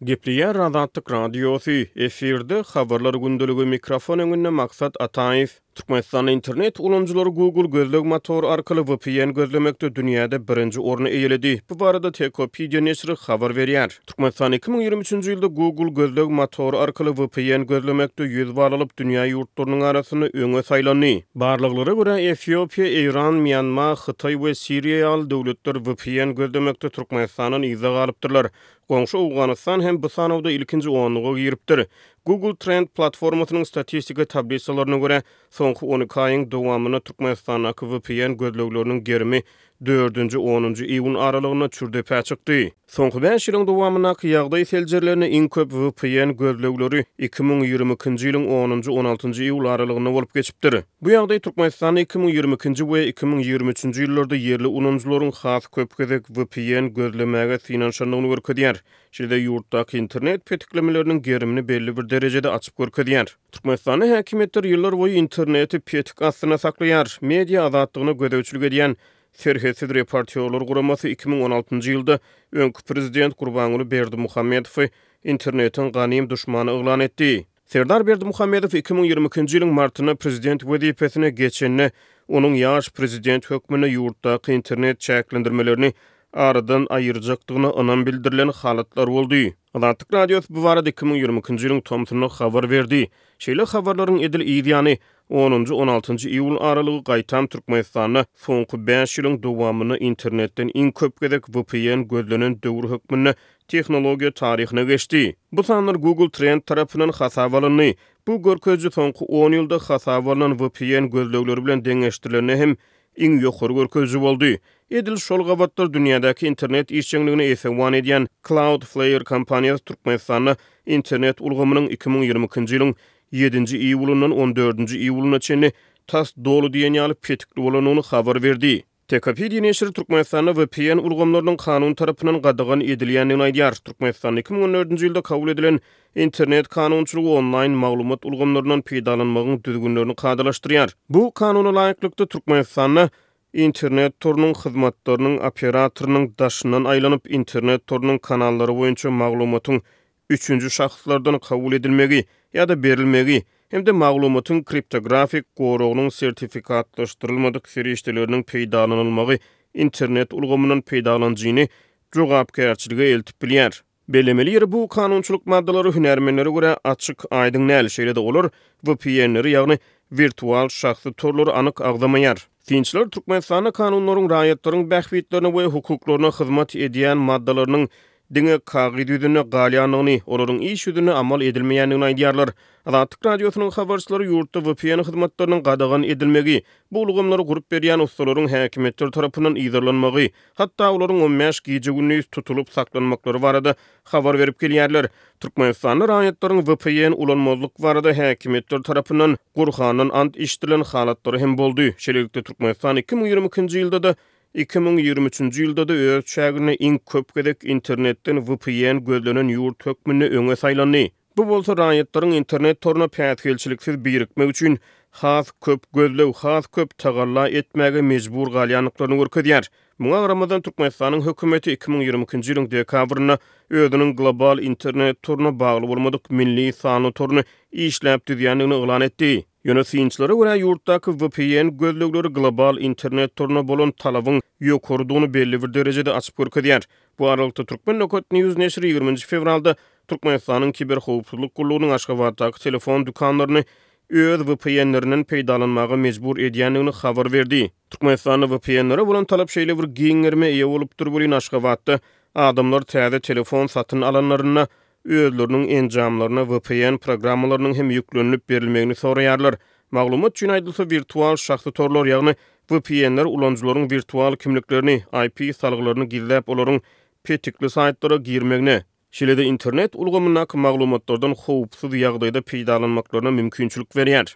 Gepleýär Azatlyk Radiosy, efirde, Habarlar gündeligi, mikrofon öňünde, Maksat Ataýew. Türkmenistanda internet ulanyjylary Google gözleg motory arkaly vpn gözlemekde dünýäde birinji orny eýeledi. Bu barada Tekopedia neşiri habar berýär. Türkmenistan iki müň ýigrimi üçünji ýylda Google gözleg motory arkaly vpn gözlemekde ýüz bal alyp, dünýä ýurtlarynyň arasynda öňe saýlandy. Barlaglara görä, Efiopiýa, Eýran, Mýanma, Hytaý we Siriýa ýaly döwletler vpn gözlemekde Türkmenistandan yzda galypdyrlar. Goňşy Owganystan hem bu sanawda ilkinji onluga giripdir. Google Trend platformasynyň statistika tablisalaryna görä, soňky on iki aýyň dowamynda Türkmenistandaky vpn gözlegleriniň gerimi dördünji, onunjy iýun aralygynda çür-depä çykdy. Soňky bäş ýylyň dowamyndaky ýagdaý seljerilende iň köp vpn gözlegleri iki müň ýigrimi ikinji ýylyň onunjy, on altynjy iýul aralygynda bolup geçipdir. Bu ýagdaý Türkmenistanda iki müň ýigrimi ikinji we iki müň ýigrimi üçünji ýyllarda ýerli ulanyjylaryň has köp gezek vpn gözlemäge synanyşandygyny görkezýär. Şeýle-de ýurtdaky internet petiklemeleriniň gerimini belli bir derejede açyp görkezýär. Türkmenistanda häkimiýetler ýyllar boýy interneti petik astynda saklaýar. Media azatlygyna gözegçilik edýän Serhetsiz reportýorlar guramasy iki müň on altynjy ýylda öňki prezident Gurbanguly Berdimuhamedowy internetiň ganym duşmany yglan etdi. Serdar Berdimuhamedow iki müň ýigrimi ikinji ýylyň martynda prezident wezipesine geçende, onuň ýaş prezident hökmünde ýurtdaky internet çäklendirmelerini aradan aýyrjakdygyna ynam bildirilen halatlar boldy. Azatlyk Radiosy bu barada iki müň ýigrimi ikinji ýylyň tomsunda habar berdi. Şeýle habarlaryň edil yz ýany, onunjy, on altynjy iýul aralygy gaýtam Türkmenistanda soňky bäş ýylyň dowamynda internetden iň köp gezek vpn gözlenen döwür hökmünde tehnologiýa taryhyna geçdi. Bu sanlar Google Trend tarapyndan hasaba alyndy. Bu görkeziji soňky on ýylda hasaba alnan vpn gözlegleri bilen deňeşdirilende hem iň ýokary görkeziji boldy. Edil şol gabatlar dünýädäki internet işjeňligini esewan edýän Cloudflare kompaniýasy Türkmenistanda internet ulgamynyň iki müň ýigrimi ikinji ýylyň ýedinji iýulyndan on dördünji iýulyna çenli tas doly diýen ýaly petikli bolandygyny habar berdi. Tekopedia neşiri Türkmenistanda VPN ulgamlarynyň kanun tarapyndan gadagan edilýändigini aýdýar. Türkmenistanda iki müň on dördünji ýylda kabul edilen Internet kanunçylygy onlaýn maglumat ulgamlaryndan peýdalanmagyň düzgünlerini kadalaşdyrýar. Bu kanuna laýyklykda, Türkmenistanda Internet torunyň hyzmatlarynyň operatorynyň daşyndan aýlanyp, Internet torunyň kanallary boýunça maglumatyň üçünji şahslardan kabul edilmegi ýa-da berilmegi hem-de maglumatyň kriptografik goragynyň sertifikatlaşdyrylmadyk serişdeleriniň peýdalanylmagy internet ulgamyndan peýdalanyjyny jogapkärçilige eltip bilýär. Bellemeli ýeri, bu kanunçylyk maddalary hünärmenlere görä açyk, aýdyň däl, şeýle-de olar VPN-leri, ýagny wirtual şahsy torlary anyk agzamaýar. Synçylar Türkmenistanda kanunlaryň raýatlaryň bähbitlerine we hukuklaryna hyzmat edýän maddalarynyň diňe kagyz ýüzünde galýandygyny, olaryň iş ýüzünde amal edilmeýändigini aýdýarlar. Azatlyk Radiosynyň habarçylary ýurtda vpn hyzmatlarynyň gadagan edilmegi, bu ulgamlary gurup berýän ussalaryň häkimiýetler tarapyndan yzarlanmagy, hatda olaryň on bäş gije-gündiz tutulyp saklanmaklary barada habar berip gelýärler. Türkmenistanda raýatlaryň vpn ulanmazlyk barada häkimiýetler tarapyndan Gurhandan ant içdirilen halatlary hem boldy. Şeýlelikde, Türkmenistan iki müň ýigrimi ikinji ýylda-da Iki müň ýigrimi üçünji ýylda-da öz çäginde iň köp gezek internetden vpn gözlenen ýurt hökmünde öňe saýlandy. Bu bolsa raýatlaryň internet toruna päsgelçiliksiz birikmek üçin has köp gözleg, has köp tagalla etmäge mejbur galýandyklaryny görkezýär. Muňa garamazdan, Türkmenistanyň hökümeti iki müň ýigrimi ikinji ýylyň dekabrynda özüniň global internet toruna bagly bolmadyk milli sanly toruny işläp düzýändigini yglan etdi. Ýöne synçylara görä, ýurtdaky vpn gözlegleri global internet toruna bolan talabyň ýokarydygyny belli bir derejede açyp görkezýär. Bu aralykda, Turkmenokotnews neşiri ýigrimi nji fewralda Türkmenistanyň Kiberhowpsuzlyk gullugynyň Aşgabatdaky telefon dükanlaryny öz vpn-lerinden peýdalanmaga mejbur edýändigini habar berdi. Türkmenistanda VPN-lere bolan talap şeýle bir giň gerime eýe bolupdyr welin, Aşgabatda adamlar täze telefon satyn alanlarynda özleriniň enjamlaryna VPN programmalarynyň hem ýüklenilip berilmegini soraýarlar. Maglumat üçin aýdylsa, wirtual şahsy torlar, ýagny VPN-ler ulanyjylaryň wirtual kimliklerini, IP salgylaryny gizläp, olaryň petikli saýtlara girmegine, şeýle-de internet ulgamyndaky maglumatlardan howpsuz ýagdaýda peýdalanmaklaryna mümkinçilik berýär.